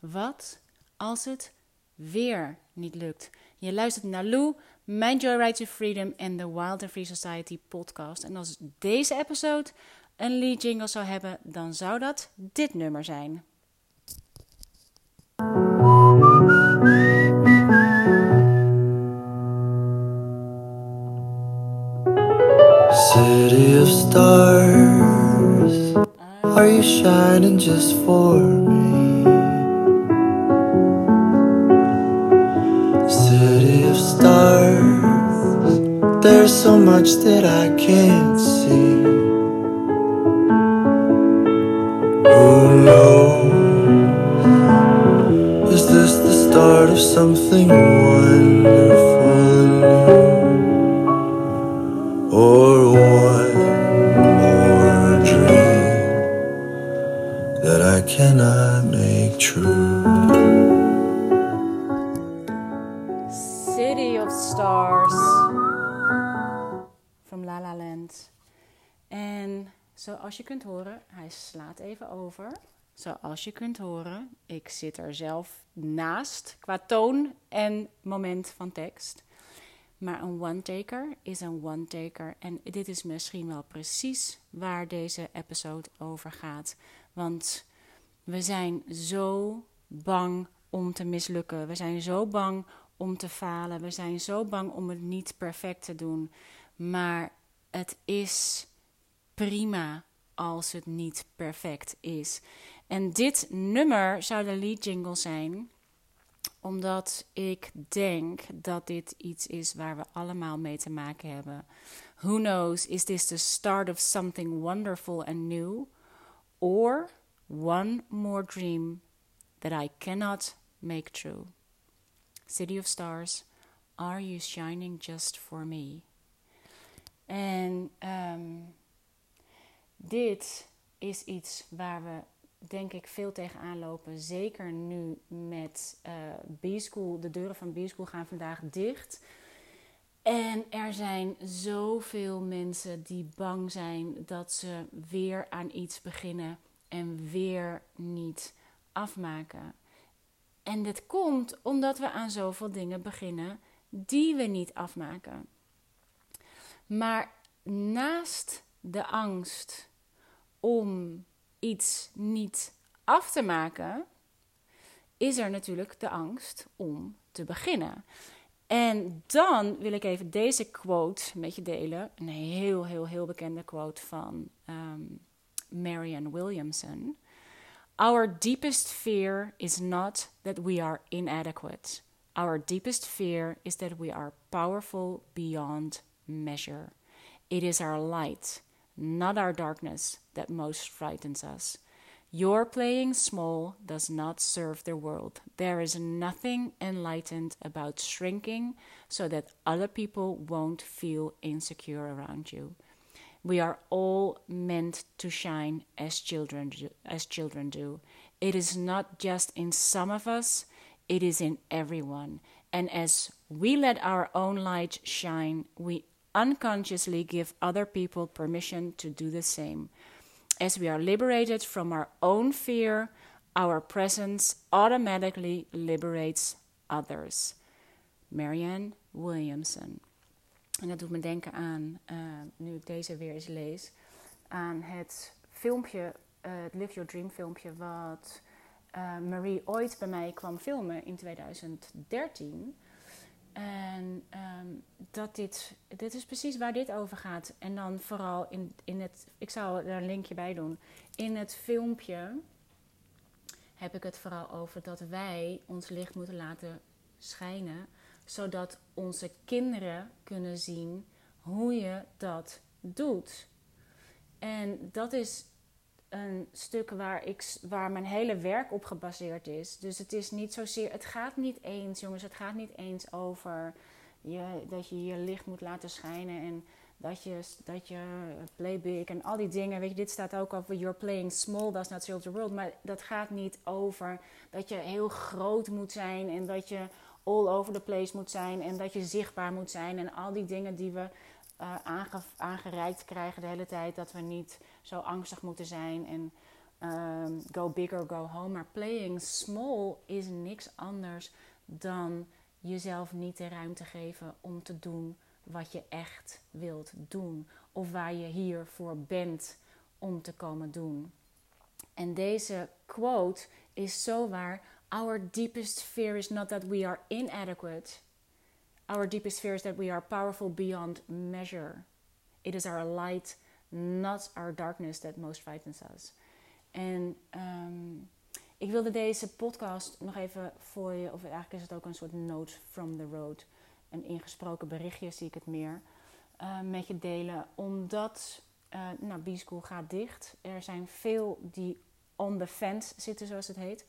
Wat als het weer niet lukt? Je luistert naar Lou, mijn Joyride to Freedom en de Wild and Free Society podcast. En als deze episode een lead jingle zou hebben, dan zou dat dit nummer zijn. City of stars, are you shining just for me? There's so much that I can't see. Who knows? Is this the start of something wonderful slaat even over. Zoals je kunt horen, ik zit er zelf naast qua toon en moment van tekst. Maar een one-taker is een one-taker. En dit is misschien wel precies waar deze episode over gaat. Want we zijn zo bang om te mislukken. We zijn zo bang om te falen. We zijn zo bang om het niet perfect te doen. Maar het is prima als het niet perfect is. En dit nummer zou de lead jingle zijn omdat ik denk dat dit iets is waar we allemaal mee te maken hebben. Who knows, is this the start of something wonderful and new? Or one more dream that I cannot make true? City of Stars, are you shining just for me? En um, dit is iets waar we denk ik veel tegenaan lopen. Zeker nu met uh, B-School. De deuren van B-School gaan vandaag dicht. En er zijn zoveel mensen die bang zijn dat ze weer aan iets beginnen en weer niet afmaken. En dit komt omdat we aan zoveel dingen beginnen die we niet afmaken. Maar naast de angst om iets niet af te maken, is er natuurlijk de angst om te beginnen. En dan wil ik even deze quote met je delen. Een heel, heel, heel bekende quote van um, Marianne Williamson. Our deepest fear is not that we are inadequate. Our deepest fear is that we are powerful beyond measure. It is our light not our darkness, that most frightens us. Your playing small does not serve the world. There is nothing enlightened about shrinking so that other people won't feel insecure around you. We are all meant to shine as children as children do. It is not just in some of us, it is in everyone. And as we let our own light shine, we unconsciously give other people permission to do the same. As we are liberated from our own fear, our presence automatically liberates others. Marianne Williamson. En dat doet me denken aan, uh, nu ik deze weer eens lees, aan het filmpje, uh, het Live Your Dream filmpje, wat uh, Marie ooit bij mij kwam filmen in 2013. En um, dat dit, dit is precies waar dit over gaat. En dan vooral in, in het, ik zal er een linkje bij doen. In het filmpje heb ik het vooral over dat wij ons licht moeten laten schijnen. Zodat onze kinderen kunnen zien hoe je dat doet. En dat is een stuk waar, ik, waar mijn hele werk op gebaseerd is. Dus het is niet zozeer. Het gaat niet eens, jongens. Het gaat niet eens over je, dat je je licht moet laten schijnen. En dat je, dat je play big en al die dingen. Weet je, dit staat ook over you're playing small, that's not serve the world. Maar dat gaat niet over dat je heel groot moet zijn. En dat je all over the place moet zijn. En dat je zichtbaar moet zijn. En al die dingen die we uh, aange, aangereikt krijgen de hele tijd. Dat we niet zo angstig moeten zijn. En ehm, go big or go home. Maar playing small is niks anders dan jezelf niet de ruimte geven om te doen wat je echt wilt doen. Of waar je hier voor bent om te komen doen. En deze quote is zo waar. Our deepest fear is not that we are inadequate. Our deepest fear is that we are powerful beyond measure. It is our light, not our darkness, that most frightens us. En um, ik wilde deze podcast nog even voor je, of eigenlijk is het ook een soort note from the road. Een ingesproken berichtje, zie ik het meer, uh, met je delen. Omdat, uh, nou, B-School gaat dicht. Er zijn veel die on the fence zitten, zoals het heet.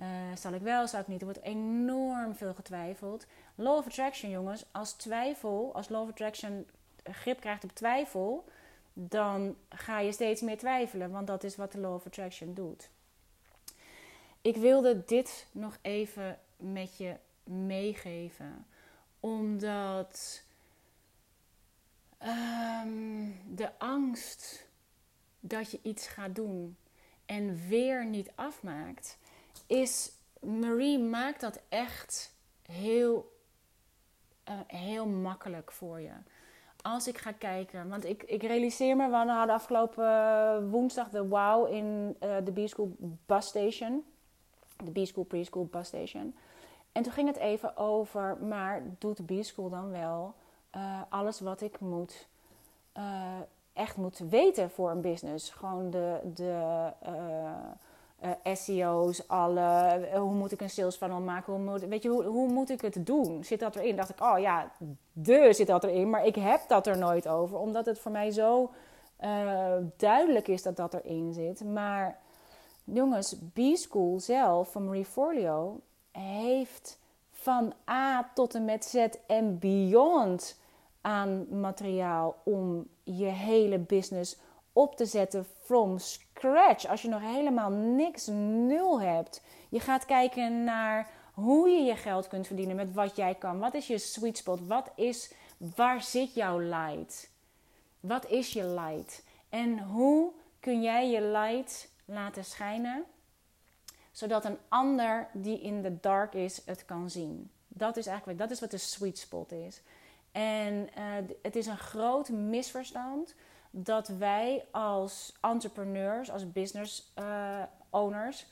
Uh, zal ik wel, zal ik niet? Er wordt enorm veel getwijfeld. Law of Attraction, jongens. Als twijfel, als Law of Attraction grip krijgt op twijfel, dan ga je steeds meer twijfelen. Want dat is wat de Law of Attraction doet. Ik wilde dit nog even met je meegeven. Omdat um, de angst dat je iets gaat doen en weer niet afmaakt, is Marie maakt dat echt heel, uh, heel makkelijk voor je. Als ik ga kijken, want ik, ik realiseer me, we hadden afgelopen uh, woensdag de WOW in uh, de B-School Bus Station. De B-School Preschool Bus Station. En toen ging het even over, maar doet de B-School dan wel alles wat ik moet echt moet weten voor een business. Gewoon de, de uh, SEO's, alle, uh, hoe moet ik een sales funnel maken? Hoe moet, weet je, hoe, hoe moet ik het doen? Zit dat erin? Dacht ik, oh ja, de zit dat erin, maar ik heb dat er nooit over, omdat het voor mij zo duidelijk is dat dat erin zit. Maar jongens, B-School zelf van Marie heeft van A tot en met Z en beyond aan materiaal om je hele business op te zetten from scratch. Als je nog helemaal niks nul hebt. Je gaat kijken naar hoe je je geld kunt verdienen met wat jij kan. Wat is je sweet spot? Wat is, waar zit jouw light? Wat is je light? En hoe kun jij je light laten schijnen? Zodat een ander die in de dark is, het kan zien. Dat is eigenlijk dat is wat de sweet spot is. En uh, het is een groot misverstand dat wij als entrepreneurs, als business uh, owners,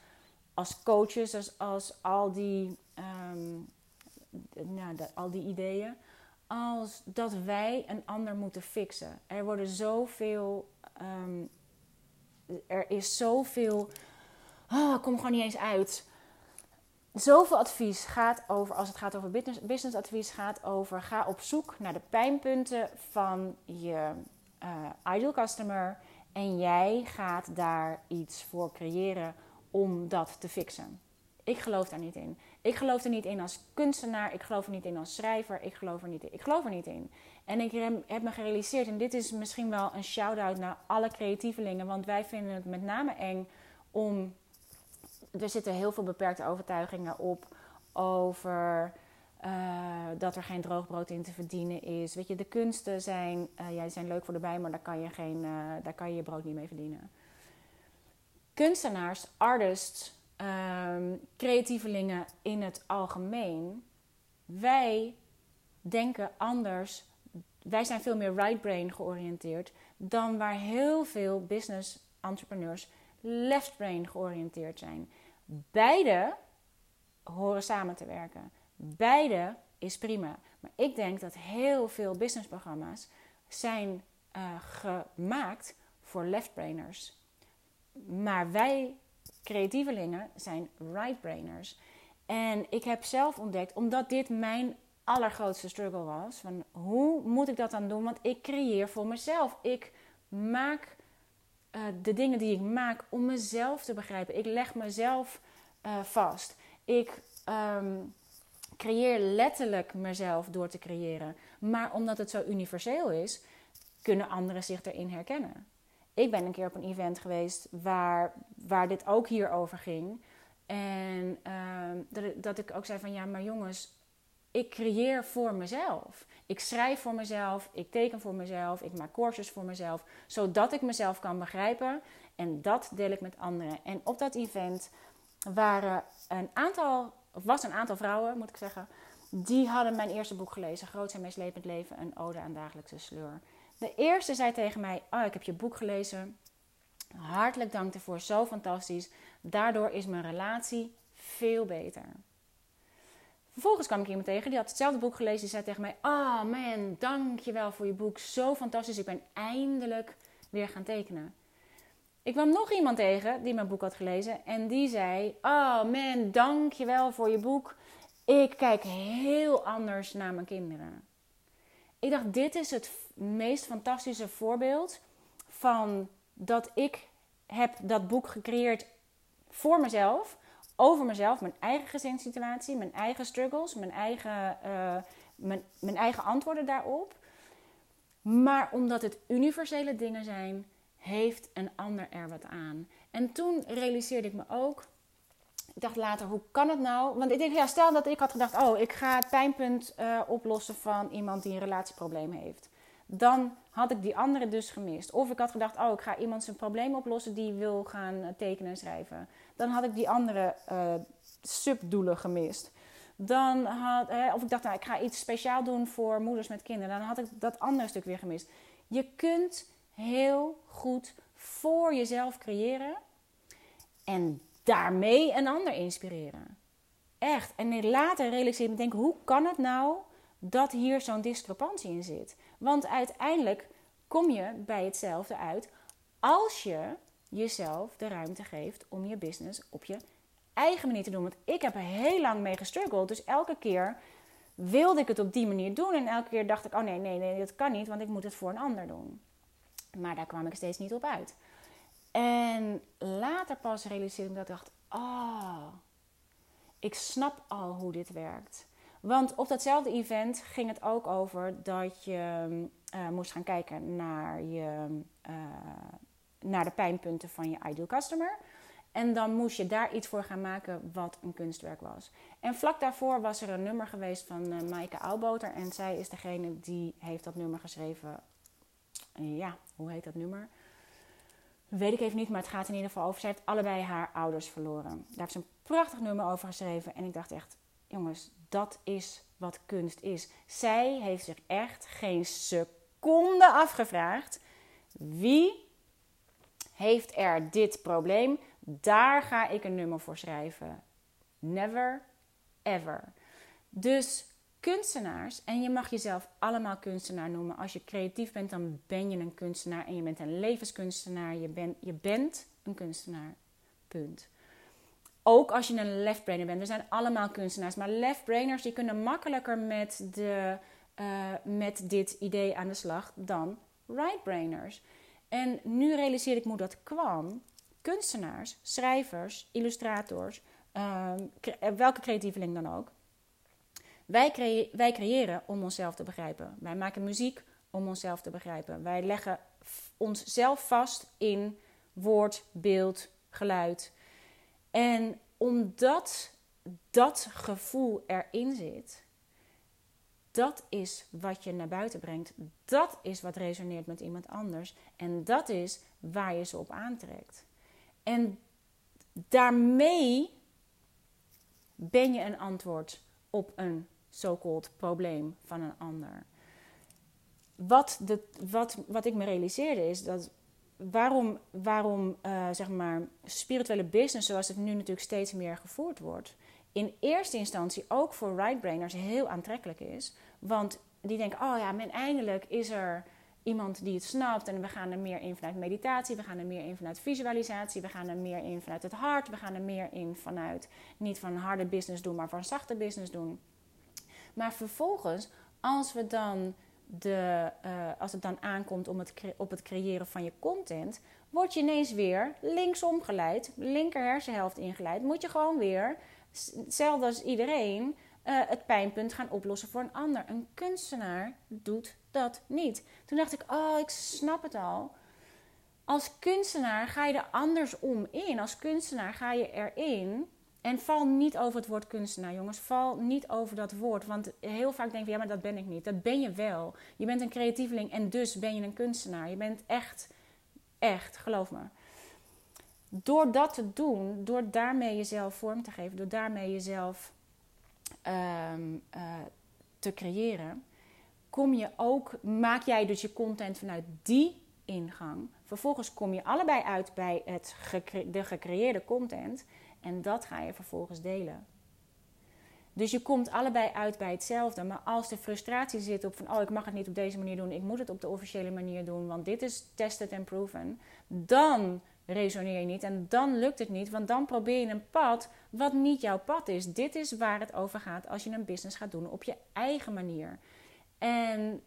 als coaches, als, als al, die, um, nou, al die ideeën, als dat wij een ander moeten fixen. Er worden zoveel, um, er is zoveel, oh, kom gewoon niet eens uit zoveel advies gaat over, als het gaat over business, business advies, gaat over ga op zoek naar de pijnpunten van je uh, ideal customer en jij gaat daar iets voor creëren om dat te fixen. Ik geloof daar niet in. Ik geloof er niet in als kunstenaar, ik geloof er niet in als schrijver, ik geloof er niet in. Ik geloof er niet in. En ik heb me gerealiseerd, en dit is misschien wel een shout-out naar alle creatievelingen, want wij vinden het met name eng om er zitten heel veel beperkte overtuigingen op over uh, dat er geen droogbrood in te verdienen is. Weet je, de kunsten zijn, uh, zijn leuk voor de bij, maar daar kan, je geen, uh, daar kan je brood niet mee verdienen. Kunstenaars, artists, um, creatievelingen in het algemeen, wij denken anders. Wij zijn veel meer right brain georiënteerd dan waar heel veel business entrepreneurs left brain georiënteerd zijn. Beide horen samen te werken. Beide is prima. Maar ik denk dat heel veel businessprogramma's zijn uh, gemaakt voor left-brainers. Maar wij, creatievelingen, zijn right-brainers. En ik heb zelf ontdekt, omdat dit mijn allergrootste struggle was, van hoe moet ik dat dan doen? Want ik creëer voor mezelf. Ik maak uh, de dingen die ik maak om mezelf te begrijpen. Ik leg mezelf uh, vast. Ik um, creëer letterlijk mezelf door te creëren. Maar omdat het zo universeel is, kunnen anderen zich erin herkennen. Ik ben een keer op een event geweest waar, waar dit ook hier over ging. En uh, dat, dat ik ook zei van ja, maar jongens, Ik creëer voor mezelf. Ik schrijf voor mezelf, ik teken voor mezelf, ik maak courses voor mezelf, zodat ik mezelf kan begrijpen. En dat deel ik met anderen. En op dat event waren een aantal, of was een aantal vrouwen, moet ik zeggen, die hadden mijn eerste boek gelezen, Groot en Meeslepend Leven, een ode aan dagelijkse sleur. De eerste zei tegen mij, oh, ik heb je boek gelezen. Hartelijk dank ervoor, zo fantastisch. Daardoor is mijn relatie veel beter. Vervolgens kwam ik iemand tegen, die had hetzelfde boek gelezen. Die zei tegen mij, oh man, dankjewel voor je boek. Zo fantastisch, ik ben eindelijk weer gaan tekenen. Ik kwam nog iemand tegen die mijn boek had gelezen. En die zei, oh man, dankjewel voor je boek. Ik kijk heel anders naar mijn kinderen. Ik dacht, dit is het meest fantastische voorbeeld van dat ik heb dat boek gecreëerd voor mezelf, over mezelf, mijn eigen gezinssituatie, mijn eigen struggles, mijn eigen, uh, mijn, mijn eigen antwoorden daarop. Maar omdat het universele dingen zijn, heeft een ander er wat aan. En toen realiseerde ik me ook, ik dacht later, hoe kan het nou? Want ik denk, ja, stel dat ik had gedacht, oh, ik ga het pijnpunt uh, oplossen van iemand die een relatieprobleem heeft. Dan had ik die andere dus gemist. Of ik had gedacht, oh, ik ga iemand zijn probleem oplossen die wil gaan eh, tekenen en schrijven. Dan had ik die andere uh, subdoelen gemist. Dan had, of ik dacht, nou, ik ga iets speciaal doen voor moeders met kinderen. Dan had ik dat andere stuk weer gemist. Je kunt heel goed voor jezelf creëren. En daarmee een ander inspireren. Echt. En later realiseer ik me denk, hoe kan het nou dat hier zo'n discrepantie in zit? Want uiteindelijk kom je bij hetzelfde uit als je jezelf de ruimte geeft om je business op je eigen manier te doen. Want ik heb er heel lang mee gestruggeld. Dus elke keer wilde ik het op die manier doen. En elke keer dacht ik, oh nee, nee, nee, dat kan niet, want ik moet het voor een ander doen. Maar daar kwam ik steeds niet op uit. En later pas realiseerde ik dat ik dacht: oh, ik snap al hoe dit werkt. Want op datzelfde event ging het ook over dat je uh, moest gaan kijken naar, je, uh, naar de pijnpunten van je ideal customer. En dan moest je daar iets voor gaan maken wat een kunstwerk was. En vlak daarvoor was er een nummer geweest van uh, Maaike Auwboter. En zij is degene die heeft dat nummer geschreven. Ja, hoe heet dat nummer? Weet ik even niet, maar het gaat in ieder geval over. Zij heeft allebei haar ouders verloren. Daar heeft ze een prachtig nummer over geschreven. En ik dacht echt, jongens, dat is wat kunst is. Zij heeft zich echt geen seconde afgevraagd. Wie heeft er dit probleem? Daar ga ik een nummer voor schrijven. Never, ever. Dus kunstenaars, en je mag jezelf allemaal kunstenaar noemen. Als je creatief bent, dan ben je een kunstenaar en je bent een levenskunstenaar. Je, bent je bent een kunstenaar. Punt. Ook als je een left-brainer bent. We zijn allemaal kunstenaars. Maar left-brainers die kunnen makkelijker met, de, uh, met dit idee aan de slag dan right-brainers. En nu realiseer ik me hoe dat kwam. Kunstenaars, schrijvers, illustrators, uh, welke creatieveling dan ook wij, wij creëren om onszelf te begrijpen. Wij maken muziek om onszelf te begrijpen. Wij leggen onszelf vast in woord, beeld, geluid. En omdat dat gevoel erin zit, dat is wat je naar buiten brengt. Dat is wat resoneert met iemand anders. En dat is waar je ze op aantrekt. En daarmee ben je een antwoord op een so-called probleem van een ander. Wat, de, wat, wat ik me realiseerde is dat waarom, waarom uh, zeg maar spirituele business zoals het nu natuurlijk steeds meer gevoerd wordt, in eerste instantie ook voor right-brainers heel aantrekkelijk is. Want die denken, oh ja, men eindelijk is er iemand die het snapt. En we gaan er meer in vanuit meditatie, we gaan er meer in vanuit visualisatie, we gaan er meer in vanuit het hart, we gaan er meer in vanuit niet van harde business doen, maar van zachte business doen. Maar vervolgens, als, we dan de, uh, als het dan aankomt om het op het creëren van je content, word je ineens weer linksom geleid, linker hersenhelft ingeleid. Moet je gewoon weer, hetzelfde als iedereen, uh, het pijnpunt gaan oplossen voor een ander. Een kunstenaar doet dat niet. Toen dacht ik, oh, ik snap het al. Als kunstenaar ga je er andersom in. Als kunstenaar ga je erin En val niet over het woord kunstenaar, jongens. Val niet over dat woord. Want heel vaak denk je, ja, maar dat ben ik niet. Dat ben je wel. Je bent een creatieveling en dus ben je een kunstenaar. Je bent echt, echt, geloof me. Door dat te doen, door daarmee jezelf vorm te geven, door daarmee jezelf ehm, eh, te creëren, kom je ook, maak jij dus je content vanuit die ingang. Vervolgens kom je allebei uit bij het de gecreëerde content. En dat ga je vervolgens delen. Dus je komt allebei uit bij hetzelfde. Maar als de frustratie zit op van... oh, ik mag het niet op deze manier doen... ik moet het op de officiële manier doen... want dit is tested en proven... dan resoneer je niet en dan lukt het niet... want dan probeer je een pad wat niet jouw pad is. Dit is waar het over gaat als je een business gaat doen op je eigen manier. En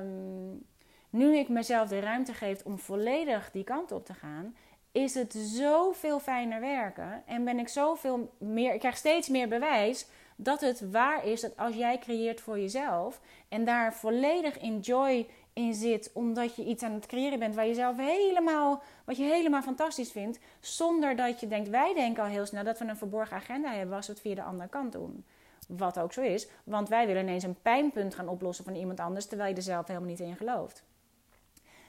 um, nu ik mezelf de ruimte geef om volledig die kant op te gaan is het zoveel fijner werken. En ben ik zoveel meer. Ik krijg steeds meer bewijs dat het waar is dat als jij creëert voor jezelf. en daar volledig in joy in zit. omdat je iets aan het creëren bent waar je zelf helemaal. wat je helemaal fantastisch vindt. zonder dat je denkt. wij denken al heel snel dat we een verborgen agenda hebben. als we het via de andere kant doen. Wat ook zo is, want wij willen ineens een pijnpunt gaan oplossen van iemand anders. terwijl je er zelf helemaal niet in gelooft.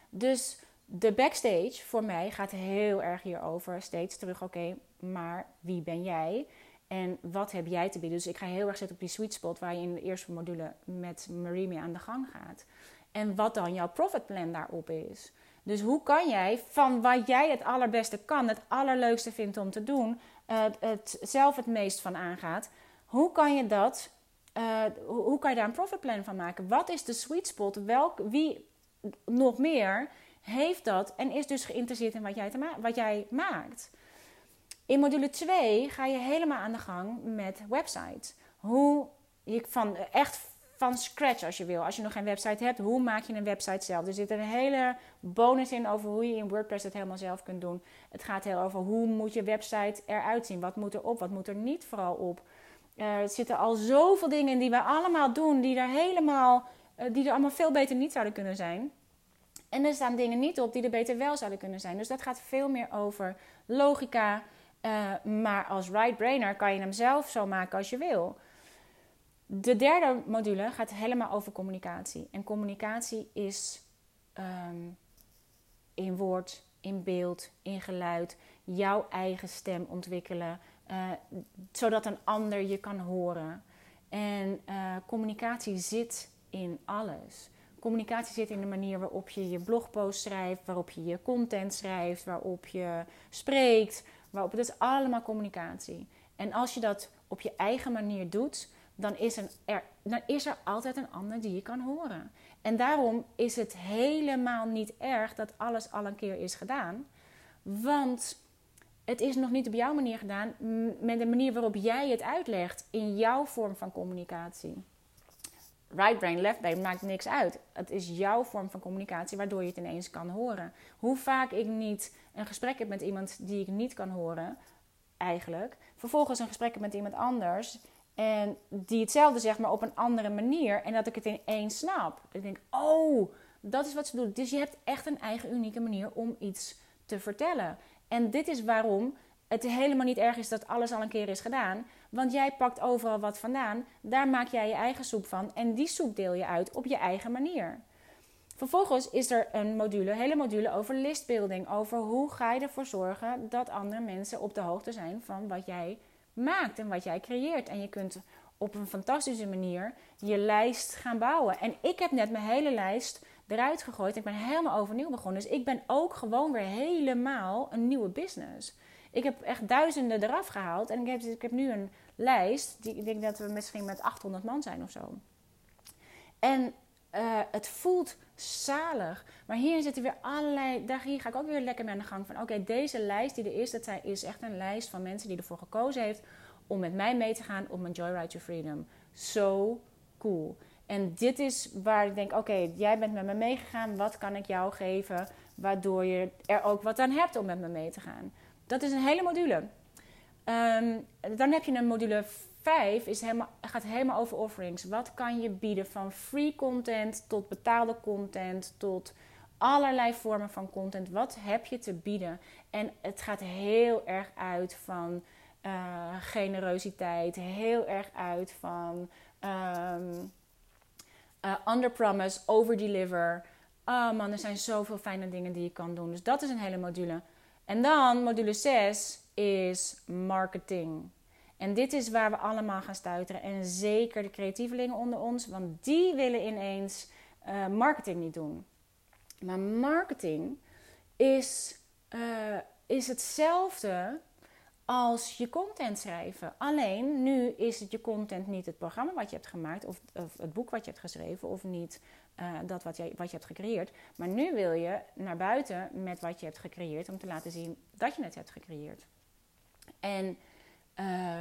Dus de backstage voor mij gaat heel erg hierover. Steeds terug, oké, maar wie ben jij? En wat heb jij te bieden? Dus ik ga heel erg zitten op die sweet spot waar je in de eerste module met Marie mee aan de gang gaat. En wat dan jouw profit plan daarop is. Dus hoe kan jij van wat jij het allerbeste kan, het allerleukste vindt om te doen, uh, het zelf het meest van aangaat, hoe kan je dat, uh, hoe kan je daar een profit plan van maken? Wat is de sweet spot? Welk, wie nog meer heeft dat en is dus geïnteresseerd in wat jij, wat jij maakt. In module 2 ga je helemaal aan de gang met websites. Hoe je van echt van scratch als je wil. Als je nog geen website hebt, hoe maak je een website zelf? Er zit een hele bonus in over hoe je in WordPress het helemaal zelf kunt doen. Het gaat heel over hoe moet je website eruit zien? Wat moet er op? Wat moet er niet vooral op? er zitten al zoveel dingen in die we allemaal doen, die er helemaal, eh, die er allemaal veel beter niet zouden kunnen zijn. En er staan dingen niet op die er beter wel zouden kunnen zijn. Dus dat gaat veel meer over logica. Uh, maar als right-brainer kan je hem zelf zo maken als je wil. De derde module gaat helemaal over communicatie. En communicatie is um, in woord, in beeld, in geluid, jouw eigen stem ontwikkelen, uh, zodat een ander je kan horen. En uh, communicatie zit in alles. Communicatie zit in de manier waarop je je blogpost schrijft, waarop je je content schrijft, waarop je spreekt. Waarop, het is allemaal communicatie. En als je dat op je eigen manier doet, dan is, er, dan is er altijd een ander die je kan horen. En daarom is het helemaal niet erg dat alles al een keer is gedaan. Want het is nog niet op jouw manier gedaan, met de manier waarop jij het uitlegt in jouw vorm van communicatie right brain, left brain maakt niks uit. Het is jouw vorm van communicatie waardoor je het ineens kan horen. Hoe vaak ik niet een gesprek heb met iemand die ik niet kan horen, eigenlijk. Vervolgens een gesprek heb met iemand anders en die hetzelfde zegt, maar op een andere manier. En dat ik het ineens snap. Ik denk, oh, dat is wat ze doen. Dus je hebt echt een eigen unieke manier om iets te vertellen. En dit is waarom het helemaal niet erg is dat alles al een keer is gedaan. Want jij pakt overal wat vandaan, daar maak jij je eigen soep van en die soep deel je uit op je eigen manier. Vervolgens is er een module, hele module over listbuilding, over hoe ga je ervoor zorgen dat andere mensen op de hoogte zijn van wat jij maakt en wat jij creëert. En je kunt op een fantastische manier je lijst gaan bouwen. En ik heb net mijn hele lijst eruit gegooid. Ik ben helemaal overnieuw begonnen. Dus ik ben ook gewoon weer helemaal een nieuwe business. Ik heb echt duizenden eraf gehaald. En ik heb, ik heb nu een lijst. Die, ik denk dat we misschien met 800 man zijn of zo. En uh, het voelt zalig. Maar hier zitten weer allerlei. Daar, hier ga ik ook weer lekker mee aan de gang van. Oké, deze lijst die er is, dat is echt een lijst van mensen die ervoor gekozen heeft om met mij mee te gaan op mijn Joyride to Freedom. Zo cool. En dit is waar ik denk: oké, jij bent met me meegegaan. Wat kan ik jou geven? Waardoor je er ook wat aan hebt om met me mee te gaan. Dat is een hele module. Um, dan heb je een module 5, is helemaal, gaat helemaal over offerings. Wat kan je bieden van free content tot betaalde content tot allerlei vormen van content. Wat heb je te bieden? En het gaat heel erg uit van uh, generositeit, heel erg uit van um, uh, under promise, over deliver. Oh man, er zijn zoveel fijne dingen die je kan doen. Dus dat is een hele module. En dan module 6 is marketing. En dit is waar we allemaal gaan stuiteren. En zeker de creatievelingen onder ons, want die willen ineens uh, marketing niet doen. Maar marketing is, uh, is hetzelfde als je content schrijven. Alleen nu is het je content niet het programma wat je hebt gemaakt, of, of het boek wat je hebt geschreven, of niet uh, dat wat je, wat je hebt gecreëerd. Maar nu wil je naar buiten met wat je hebt gecreëerd om te laten zien dat je het hebt gecreëerd. En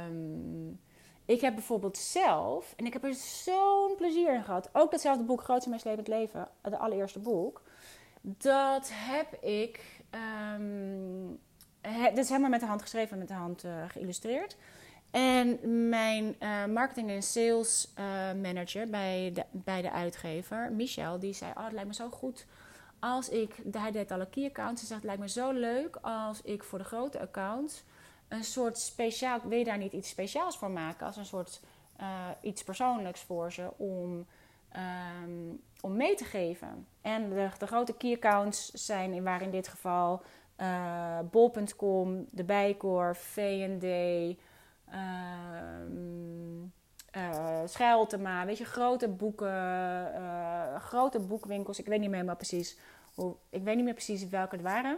um, ik heb bijvoorbeeld zelf, en ik heb er zo'n plezier in gehad, ook datzelfde boek, Groot en Meeslepend Leven, het allereerste boek. Dat heb ik, he, dat is helemaal met de hand geschreven en met de hand uh, geïllustreerd. En mijn uh, marketing en sales uh, manager bij de, bij de uitgever, Michel, die zei: Oh, het lijkt me zo goed als ik. Hij deed alle key accounts. Hij zegt: Het lijkt me zo leuk als ik voor de grote accounts een soort speciaal. Wil je daar niet iets speciaals voor maken? Als een soort uh, iets persoonlijks voor ze om, um, om mee te geven. En de, de grote key accounts zijn, waren in dit geval bol.com, de Bijkorf, V&D. Uh, uh, Scheltema, weet je, grote boeken, uh, grote boekwinkels. Ik weet niet meer maar precies hoe, ik weet niet meer precies welke het waren.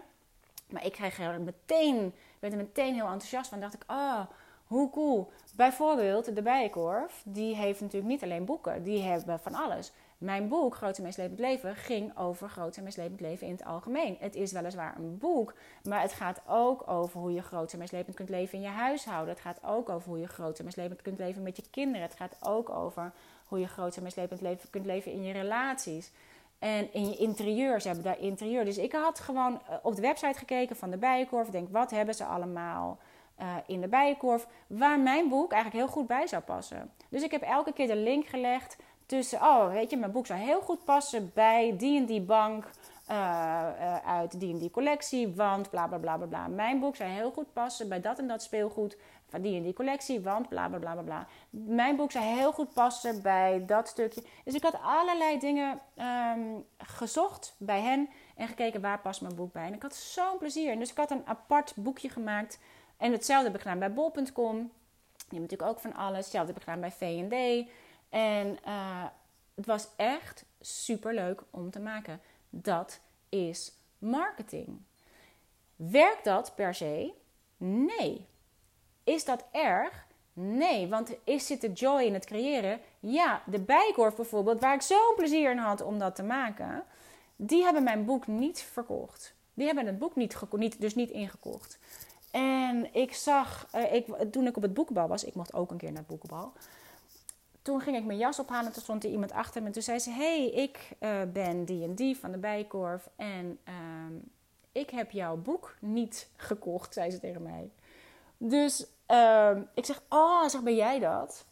Maar ik kreeg er meteen, werd er meteen heel enthousiast van. dacht ik, oh, hoe cool. Bijvoorbeeld de Bijenkorf, die heeft natuurlijk niet alleen boeken, die hebben van alles. Mijn boek, Groot en Meeslepend Leven, ging over groot en meeslepend leven in het algemeen. Het is weliswaar een boek, maar het gaat ook over hoe je groot en meeslepend kunt leven in je huishouden. Het gaat ook over hoe je groot en meeslepend kunt leven met je kinderen. Het gaat ook over hoe je groot en meeslepend leven kunt leven in je relaties. En in je interieur, ze hebben daar interieur. Dus ik had gewoon eh, op de website gekeken van de Bijenkorf. Denk, wat hebben ze allemaal uh, in de Bijenkorf? Waar mijn boek eigenlijk heel goed bij zou passen. Dus ik heb elke keer de link gelegd tussen... Oh, weet je, mijn boek zou heel goed passen bij die en die bank... Uh, uh, uit die en die collectie, want bla bla bla bla Mijn boek zou heel goed passen bij dat en dat speelgoed van die en die collectie, want bla bla bla bla bla. Mijn boek zou heel goed passen bij dat stukje. Dus ik had allerlei dingen um, gezocht bij hen en gekeken waar past mijn boek bij. En ik had zo'n plezier. Dus ik had een apart boekje gemaakt. En hetzelfde heb ik gedaan bij bol.com. Die hebben natuurlijk ook van alles. Hetzelfde heb ik gedaan bij V&D. En uh, het was echt super leuk om te maken. Dat is marketing. Werkt dat per se? Nee. Is dat erg? Nee, want is zit de joy in het creëren? Ja, de Bijkorf bijvoorbeeld, waar ik zo'n plezier in had om dat te maken, die hebben mijn boek niet verkocht. Die hebben het boek niet, niet dus niet ingekocht. En ik zag, uh, ik, toen ik op het boekenbal was, ik mocht ook een keer naar het boekenbal. Toen ging ik mijn jas ophalen, toen stond er iemand achter me. En toen zei ze: hey, ik uh, ben die en die van de Bijkorf. En uh, ik heb jouw boek niet gekocht, zei ze tegen mij. Dus uh, ik zeg, oh, zeg, ben jij dat?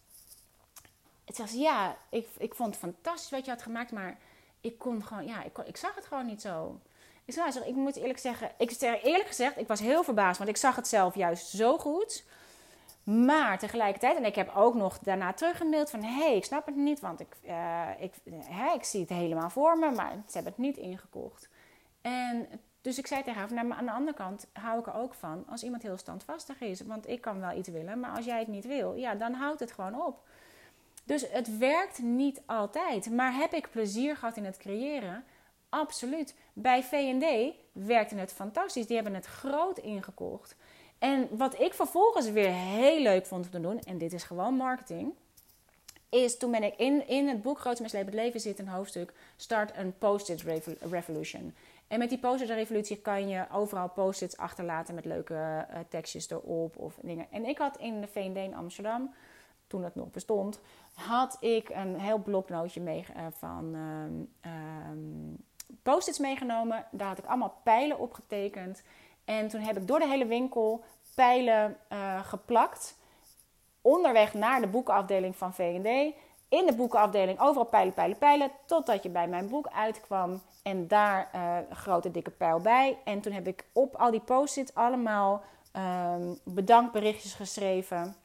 Het zegt ja, ik, ik vond het fantastisch wat je had gemaakt, maar ik kon gewoon, ja, ik, kon, ik zag het gewoon niet zo. Ik zeg, ik moet eerlijk zeggen, ik eerlijk gezegd, ik was heel verbaasd, want ik zag het zelf juist zo goed. Maar tegelijkertijd, en ik heb ook nog daarna teruggemaild van... hé, hey, ik snap het niet, want ik, uh, ik, hè, ik zie het helemaal voor me... maar ze hebben het niet ingekocht. En dus ik zei tegen haar, nou, maar aan de andere kant hou ik er ook van als iemand heel standvastig is. Want ik kan wel iets willen, maar als jij het niet wil, ja, dan houdt het gewoon op. Dus het werkt niet altijd. Maar heb ik plezier gehad in het creëren? Absoluut. Bij V&D werkte het fantastisch. Die hebben het groot ingekocht. En wat ik vervolgens weer heel leuk vond om te doen, en dit is gewoon marketing, is toen ben ik in, in het boek Groot Mislepend Leven zit een hoofdstuk Start een Post-it Revolution. En met die post-it revolutie kan je overal post-its achterlaten met leuke uh, tekstjes erop of dingen. En ik had in de in Amsterdam, toen het nog bestond, had ik een heel bloknootje mee, uh, van uh, post-its meegenomen. Daar had ik allemaal pijlen op getekend. En toen heb ik door de hele winkel pijlen uh, geplakt. Onderweg naar de boekenafdeling van V&D. In de boekenafdeling overal pijlen, pijlen, pijlen. Totdat je bij mijn boek uitkwam. En daar uh, een grote dikke pijl bij. En toen heb ik op al die post-its allemaal um, bedankberichtjes geschreven.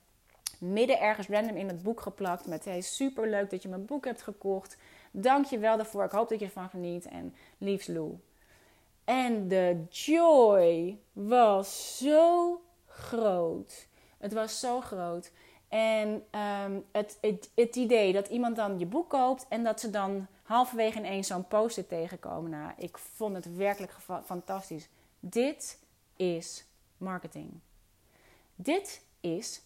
Midden ergens random in het boek geplakt met hey, super leuk dat je mijn boek hebt gekocht. Dank je wel daarvoor. Ik hoop dat je ervan geniet. En liefst Lou. En de joy was zo groot. Het was zo groot. En ehm, het, het, het, idee dat iemand dan je boek koopt en dat ze dan halverwege ineens zo'n poster tegenkomen. Nou, ik vond het werkelijk fantastisch. Dit is marketing. Dit is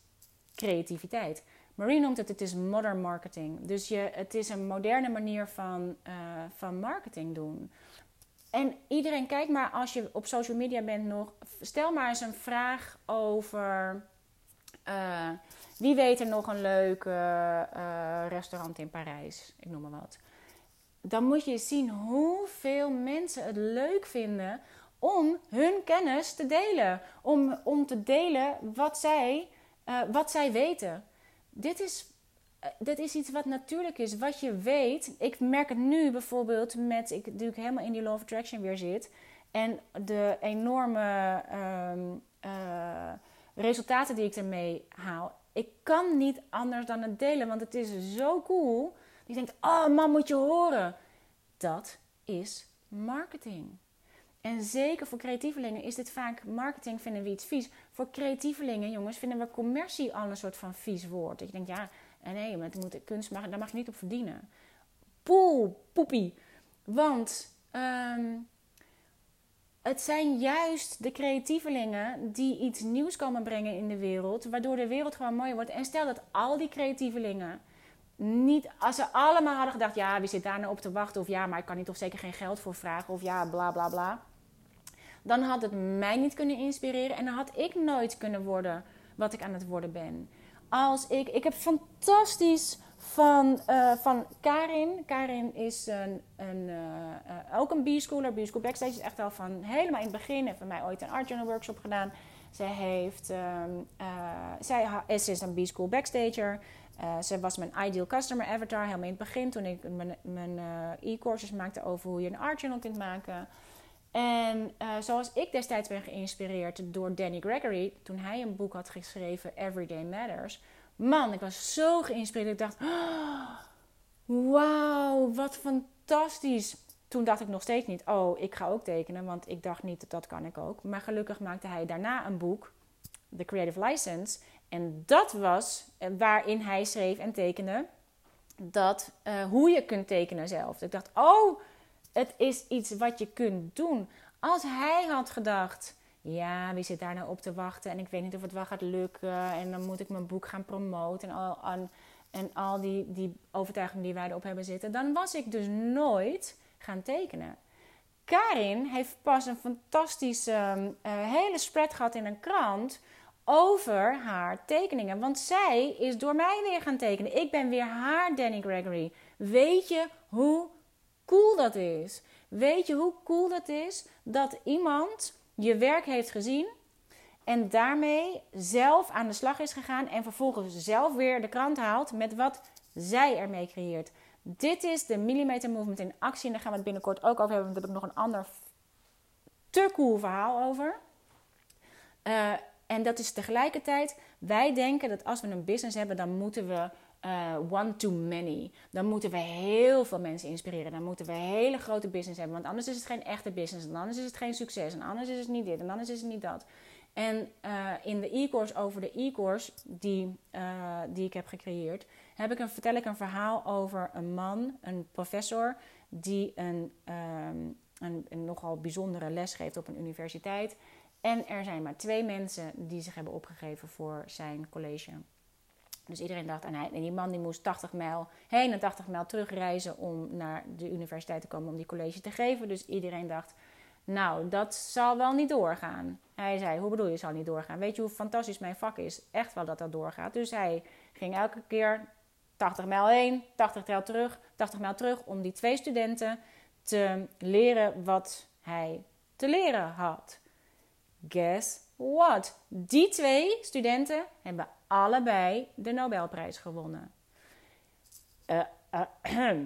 creativiteit. Marie noemt het, het is modern marketing. Dus je, het is een moderne manier van, uh, van marketing doen. En iedereen, kijk maar als je op social media bent nog, stel maar eens een vraag over uh, wie weet er nog een leuk uh, restaurant in Parijs, ik noem maar wat. Dan moet je zien hoeveel mensen het leuk vinden om hun kennis te delen. Om, om te delen wat zij, wat zij weten. Dit is eh, dit is iets wat natuurlijk is, wat je weet. Ik merk het nu bijvoorbeeld met, ik natuurlijk helemaal in die Law of Attraction weer zit. En de enorme ehm, eh, resultaten die ik ermee haal. Ik kan niet anders dan het delen, want het is zo cool. Je denkt, oh man, moet je horen. Dat is marketing. En zeker voor creatievelingen is dit vaak marketing, vinden we iets vies. Voor creatievelingen, jongens, vinden we commercie al een soort van vies woord. Dat je denkt, ja, en nee, maar moet, kunst daar mag je niet op verdienen. Poel, poepie. Want ehm, het zijn juist de creatievelingen die iets nieuws komen brengen in de wereld, waardoor de wereld gewoon mooier wordt. En stel dat al die creatievelingen niet, als ze allemaal hadden gedacht, ja, wie zit daar nou op te wachten? Of ja, maar ik kan hier toch zeker geen geld voor vragen? Of ja, bla bla bla. Dan had het mij niet kunnen inspireren en dan had ik nooit kunnen worden wat ik aan het worden ben als ik. Ik heb fantastisch van, uh, van Karin. Karin is een, een, uh, ook een B-schooler. B-school backstage is echt al van helemaal in het begin. Heeft bij mij ooit een art journal workshop gedaan. Zij heeft. Um, zij is, is een B-school backstager. ze was mijn ideal customer avatar helemaal in het begin. Toen ik mijn, mijn e-courses maakte over hoe je een art journal kunt maken. En uh, zoals ik destijds ben geïnspireerd door Danny Gregory, toen hij een boek had geschreven, Everyday Matters. Man, ik was zo geïnspireerd. Ik dacht, oh, wauw, wat fantastisch. Toen dacht ik nog steeds niet, oh, ik ga ook tekenen, want ik dacht niet, dat kan ik ook. Maar gelukkig maakte hij daarna een boek, The Creative License. En dat was eh, waarin hij schreef en tekende dat, uh, hoe je kunt tekenen zelf. Ik dacht, oh, het is iets wat je kunt doen. Als hij had gedacht, ja, wie zit daar nou op te wachten en ik weet niet of het wel gaat lukken en dan moet ik mijn boek gaan promoten en al, en, en al die, die overtuigingen die wij erop hebben zitten, dan was ik dus nooit gaan tekenen. Karin heeft pas een fantastische uh, hele spread gehad in een krant over haar tekeningen. Want zij is door mij weer gaan tekenen. Ik ben weer haar Danny Gregory. Weet je hoe cool dat is. Weet je hoe cool dat is dat iemand je werk heeft gezien en daarmee zelf aan de slag is gegaan en vervolgens zelf weer de krant haalt met wat zij ermee creëert. Dit is de Millimeter Movement in actie en daar gaan we het binnenkort ook over hebben, want daar heb nog een ander te cool verhaal over. Uh, en dat is tegelijkertijd, wij denken dat als we een business hebben, dan moeten we uh, one to many. Dan moeten we heel veel mensen inspireren. Dan moeten we een hele grote business hebben. Want anders is het geen echte business. En anders is het geen succes. En anders is het niet dit. En anders is het niet dat. En uh, in de e-course over de e-course die, uh, die ik heb gecreëerd, heb ik een, vertel ik een verhaal over een man, een professor, die een, um, een, een nogal bijzondere les geeft op een universiteit. En er zijn maar twee mensen die zich hebben opgegeven voor zijn college. Dus iedereen dacht, en, hij, en die man die moest 80 mijl heen en 80 mijl terugreizen om naar de universiteit te komen om die college te geven. Dus iedereen dacht, nou, dat zal wel niet doorgaan. Hij zei, hoe bedoel je, zal niet doorgaan? Weet je hoe fantastisch mijn vak is? Echt wel dat dat doorgaat. Dus hij ging elke keer 80 mijl heen, 80 mijl terug, 80 mijl terug om die twee studenten te leren wat hij te leren had. Guess what? Die twee studenten hebben allebei de Nobelprijs gewonnen. Uh,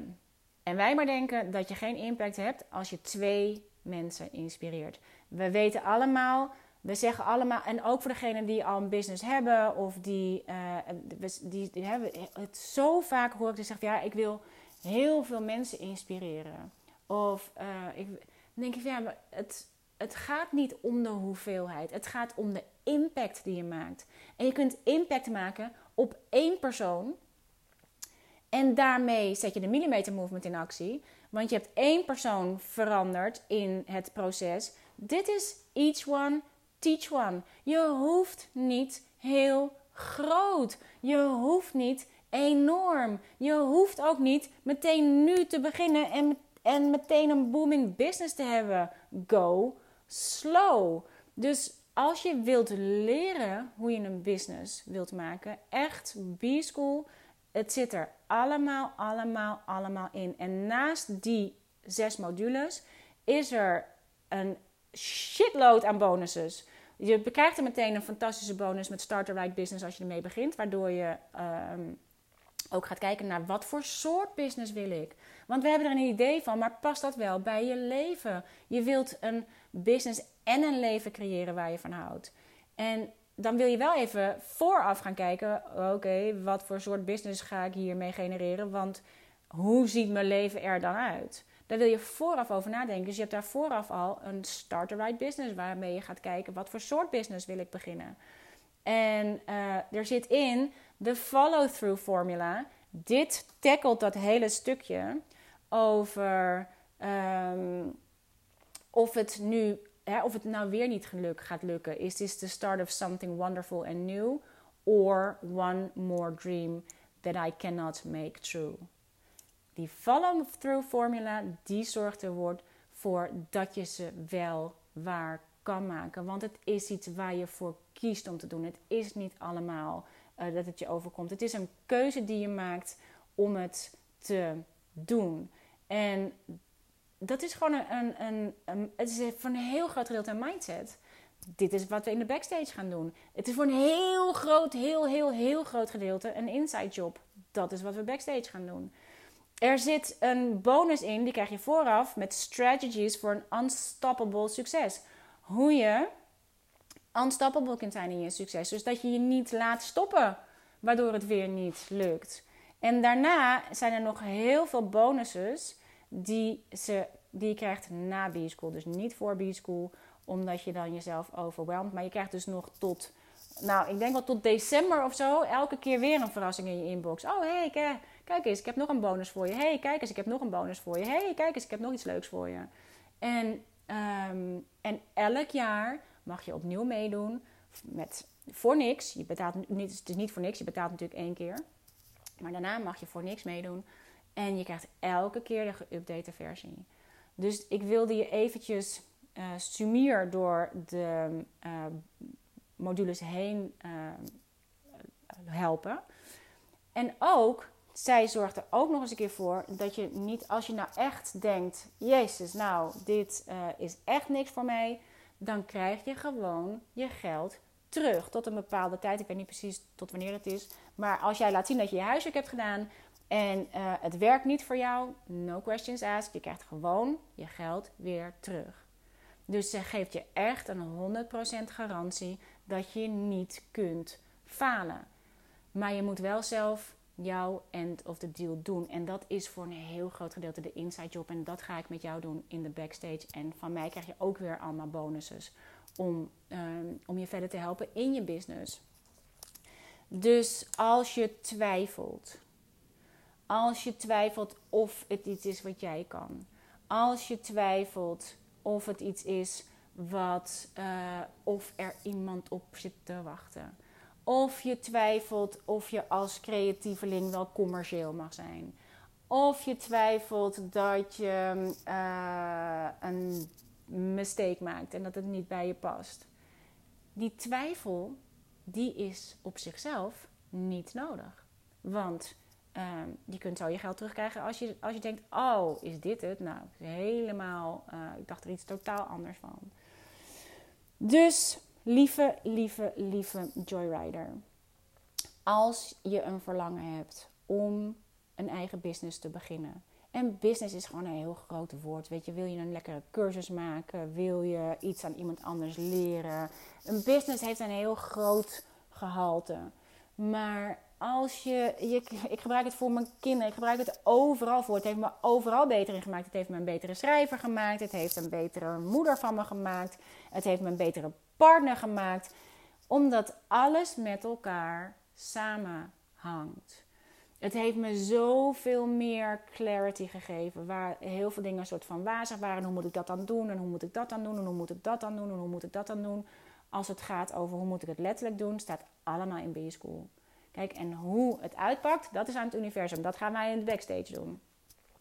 en wij maar denken dat je geen impact hebt als je twee mensen inspireert. We weten allemaal we zeggen allemaal, en ook voor degenen die al een business hebben of die, uh, die, hebben het zo vaak hoor ik die zeggen: ja, ik wil heel veel mensen inspireren. Of ik denk ik, ja, maar het, het gaat niet om de hoeveelheid. Het gaat om de impact die je maakt. En je kunt impact maken op één persoon. En daarmee zet je de millimeter movement in actie. Want je hebt één persoon veranderd in het proces. Dit is each one, teach one. Je hoeft niet heel groot. Je hoeft niet enorm. Je hoeft ook niet meteen nu te beginnen en, en meteen een booming business te hebben. Go slow. Dus als je wilt leren hoe je een business wilt maken, echt B-school, het zit er allemaal, allemaal, allemaal in. En naast die zes modules is er een shitload aan bonuses. Je krijgt er meteen een fantastische bonus met Start the Right Business als je ermee begint, waardoor je um, ook gaat kijken naar wat voor soort business wil ik. Want we hebben er een idee van, maar past dat wel bij je leven? Je wilt een business en een leven creëren waar je van houdt. En dan wil je wel even vooraf gaan kijken: oké, wat voor soort business ga ik hiermee genereren? Want hoe ziet mijn leven er dan uit? Daar wil je vooraf over nadenken. Dus je hebt daar vooraf al een start the right business waarmee je gaat kijken wat voor soort business wil ik beginnen. En uh, er zit in de follow-through formula. Dit tackelt dat hele stukje over um, of het nu, hè, of het nou weer niet geluk gaat lukken. Is this the start of something wonderful and new? Or one more dream that I cannot make true? Die follow-through formula, die zorgt er voor dat je ze wel waar kan maken. Want het is iets waar je voor kiest om te doen. Het is niet allemaal uh, dat het je overkomt. Het is een keuze die je maakt om het te doen. En dat is gewoon een, een, een, het is voor een heel groot gedeelte een mindset. Dit is wat we in de backstage gaan doen. Het is voor een heel groot, heel, heel, heel groot gedeelte een inside job. Dat is wat we backstage gaan doen. Er zit een bonus in, die krijg je vooraf met strategies voor een unstoppable succes. Hoe je unstoppable kunt zijn in je succes. Dus dat je je niet laat stoppen, waardoor het weer niet lukt. En daarna zijn er nog heel veel bonuses die, ze, die je krijgt na B-School. Dus niet voor B-School, omdat je dan jezelf overweldt. Maar je krijgt dus nog tot, nou, ik denk wel tot december of zo, elke keer weer een verrassing in je inbox. Oh, hé, hey, kijk eens, ik heb nog een bonus voor je. hey, kijk eens, ik heb nog een bonus voor je. hey, kijk eens, ik heb nog iets leuks voor je. En, um, en elk jaar mag je opnieuw meedoen met voor niks. Je betaalt het is niet voor niks, je betaalt natuurlijk één keer. Maar daarna mag je voor niks meedoen. En je krijgt elke keer de geüpdate versie. Dus ik wilde je eventjes uh, sumier door de uh, modules heen uh, helpen. En ook, zij zorgt er ook nog eens een keer voor dat je niet, als je nou echt denkt: Jezus, nou, dit is echt niks voor mij, dan krijg je gewoon je geld terug tot een bepaalde tijd. Ik weet niet precies tot wanneer het is. Maar als jij laat zien dat je je huiswerk hebt gedaan en uh, het werkt niet voor jou, no questions asked. Je krijgt gewoon je geld weer terug. Dus ze geeft je echt een 100% garantie dat je niet kunt falen. Maar je moet wel zelf jouw end of the deal doen. En dat is voor een heel groot gedeelte de inside job. En dat ga ik met jou doen in de backstage. En van mij krijg je ook weer allemaal bonuses om, um, om je verder te helpen in je business. Dus als je twijfelt, als je twijfelt of het iets is wat jij kan, als je twijfelt of het iets is wat, uh, of er iemand op zit te wachten, of je twijfelt of je als creatieveling wel commercieel mag zijn, of je twijfelt dat je uh, een mistake maakt en dat het niet bij je past. Die twijfel, die is op zichzelf niet nodig. Want um, je kunt zo je geld terugkrijgen als je, als je denkt: Oh, is dit het? Nou, helemaal. Uh, ik dacht er iets totaal anders van. Dus, lieve, lieve, lieve Joyrider. Als je een verlangen hebt om een eigen business te beginnen En business is gewoon een heel groot woord. Weet je, wil je een lekkere cursus maken? Wil je iets aan iemand anders leren? Een business heeft een heel groot gehalte. Maar als je, ik gebruik het voor mijn kinderen, ik gebruik het overal voor. Het heeft me overal beter in gemaakt. Het heeft me een betere schrijver gemaakt. Het heeft een betere moeder van me gemaakt. Het heeft me een betere partner gemaakt. Omdat alles met elkaar samenhangt. Het heeft me zoveel meer clarity gegeven. Waar heel veel dingen een soort van wazig waren. Hoe moet ik dat dan doen? En hoe moet ik dat dan doen? En hoe moet ik dat dan doen? En hoe moet ik dat dan doen? Als het gaat over hoe moet ik het letterlijk doen, staat allemaal in B-School. Kijk, en hoe het uitpakt, dat is aan het universum. Dat gaan wij in de backstage doen.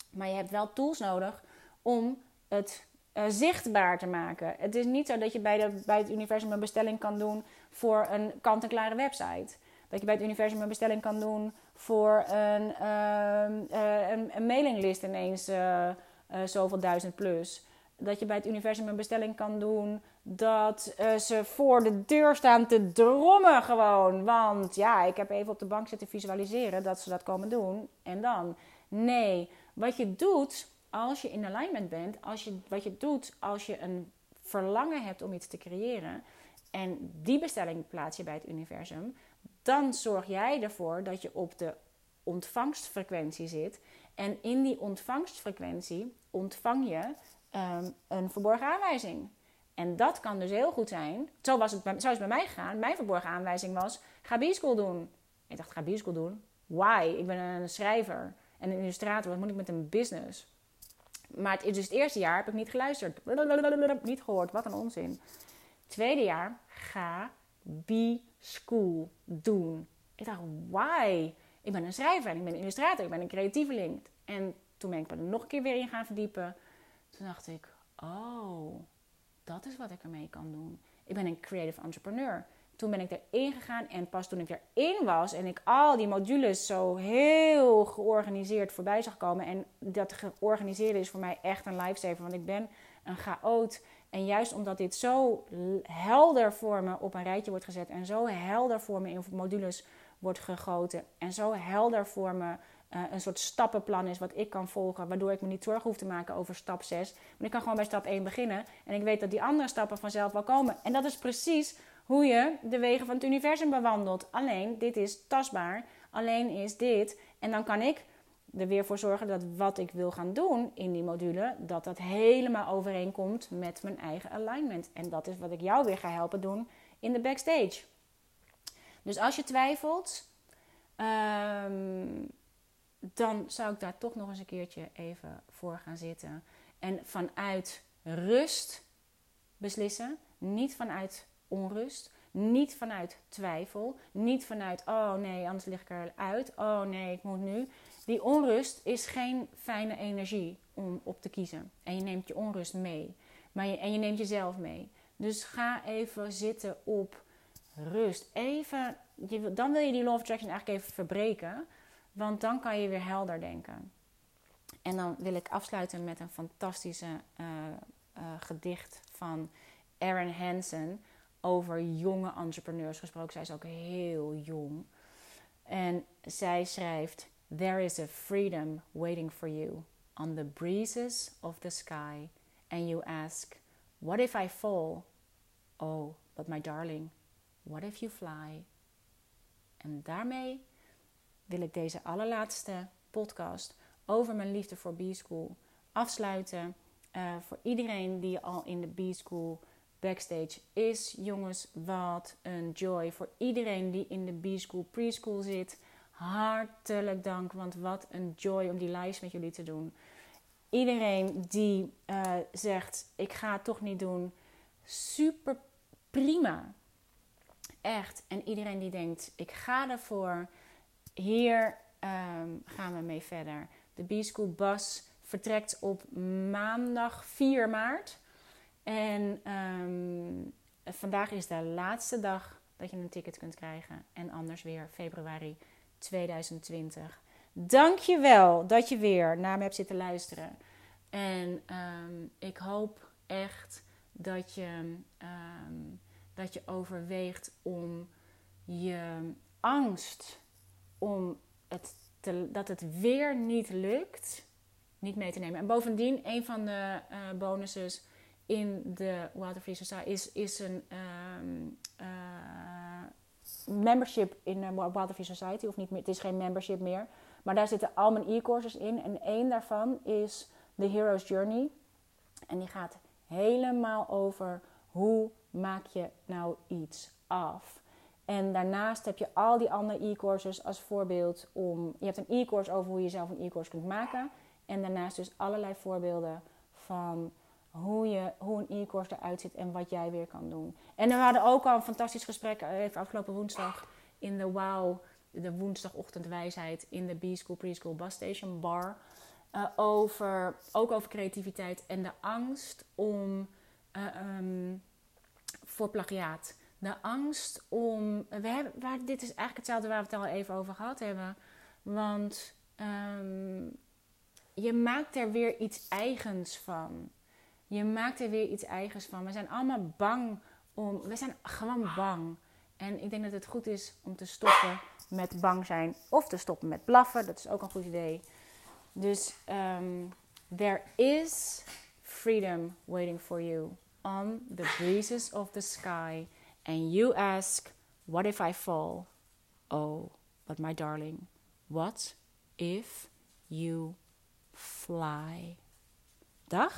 Maar je hebt wel tools nodig om het uh, zichtbaar te maken. Het is niet zo dat je bij, bij het universum een bestelling kan doen voor een kant-en-klare website. Dat je bij het universum een bestelling kan doen voor een, uh, een, een, mailinglist ineens uh, zoveel duizend plus. Dat je bij het universum een bestelling kan doen dat ze voor de deur staan te drommen gewoon. Want ja, ik heb even op de bank zitten visualiseren dat ze dat komen doen. En dan, nee, wat je doet als je in alignment bent, als je, wat je doet als je een verlangen hebt om iets te creëren en die bestelling plaats je bij het universum, dan zorg jij ervoor dat je op de ontvangstfrequentie zit. En in die ontvangstfrequentie ontvang je ehm, een verborgen aanwijzing. En dat kan dus heel goed zijn. Zo, was het bij, zo is het bij mij gegaan. Mijn verborgen aanwijzing was: ga B-school doen. Ik dacht: ga B-school doen? Why? Ik ben een schrijver en een illustrator. Wat moet ik met een business? Maar het, dus het eerste jaar heb ik niet geluisterd. Niet gehoord. Wat een onzin. Tweede jaar, ga B-school doen. Ik dacht, why? Ik ben een schrijver en ik ben een illustrator. Ik ben een creatieveling. En toen ben ik er nog een keer weer in gaan verdiepen. Toen dacht ik, oh, dat is wat ik ermee kan doen. Ik ben een creative entrepreneur. Toen ben ik erin gegaan en pas toen ik erin was en ik al die modules zo heel georganiseerd voorbij zag komen. En dat georganiseerde is voor mij echt een lifesaver, want ik ben een chaot. En juist omdat dit zo helder voor me op een rijtje wordt gezet en zo helder voor me in modules wordt gegoten en zo helder voor me uh, een soort stappenplan is wat ik kan volgen, waardoor ik me niet zorgen hoef te maken over stap 6. Maar ik kan gewoon bij stap 1 beginnen en ik weet dat die andere stappen vanzelf wel komen. En dat is precies hoe je de wegen van het universum bewandelt. Alleen dit is tastbaar, alleen is dit. En dan kan ik er weer voor zorgen dat wat ik wil gaan doen in die module, dat dat helemaal overeenkomt met mijn eigen alignment. En dat is wat ik jou weer ga helpen doen in de backstage. Dus als je twijfelt, um, dan zou ik daar toch nog eens een keertje even voor gaan zitten. En vanuit rust beslissen, niet vanuit onrust. Niet vanuit twijfel. Niet vanuit, oh nee, anders lig ik eruit. Oh nee, ik moet nu. Die onrust is geen fijne energie om op te kiezen. En je neemt je onrust mee. Maar je, en je neemt jezelf mee. Dus ga even zitten op rust. Even, dan wil je die law of attraction eigenlijk even verbreken. Want dan kan je weer helder denken. En dan wil ik afsluiten met een fantastische uh, uh, gedicht van Erin Hansen over jonge entrepreneurs gesproken. Zij is ook heel jong. En zij schrijft: There is a freedom waiting for you on the breezes of the sky. And you ask, What if I fall? Oh, but my darling, what if you fly? En daarmee wil ik deze allerlaatste podcast over mijn liefde voor B-School afsluiten. Uh, voor iedereen die al in de B-School backstage is. Jongens, wat een joy. Voor iedereen die in de B-School preschool zit, hartelijk dank. Want wat een joy om die lives met jullie te doen. Iedereen die uh, zegt, ik ga het toch niet doen. Super prima. Echt. En iedereen die denkt, ik ga ervoor. Hier um, gaan we mee verder. De B-School bus vertrekt op maandag 4 maart. En um, vandaag is de laatste dag dat je een ticket kunt krijgen. En anders weer februari 2020. Dankjewel dat je weer naar me hebt zitten luisteren. En um, ik hoop echt dat je, dat je overweegt om je angst om het dat het weer niet lukt niet mee te nemen. En bovendien, een van de uh, bonuses in de Water Society is, is een um, uh, membership in de Water Society. Of niet meer, het is geen membership meer. Maar daar zitten al mijn e-courses in. En één daarvan is The Hero's Journey. En die gaat helemaal over hoe maak je nou iets af. En daarnaast heb je al die andere e-courses als voorbeeld om. Je hebt een e-course over hoe je zelf een e-course kunt maken. En daarnaast dus allerlei voorbeelden van hoe, je, hoe een e-course eruit ziet en wat jij weer kan doen. En we hadden ook al een fantastisch gesprek eh, afgelopen woensdag in de Wow, de woensdagochtendwijsheid in de B-School Preschool Bus Station Bar. Uh, over, ook over creativiteit en de angst om uh, um, voor plagiaat. De angst om. We hebben, waar, dit is eigenlijk hetzelfde waar we het al even over gehad hebben. Want um, je maakt er weer iets eigens van. Je maakt er weer iets eigens van. We zijn allemaal bang om. We zijn gewoon bang. En ik denk dat het goed is om te stoppen met bang zijn. Of te stoppen met blaffen. Dat is ook een goed idee. Dus um, there is freedom waiting for you on the breezes of the sky. And you ask, What if I fall? Oh, but my darling, what if you fly? Dag.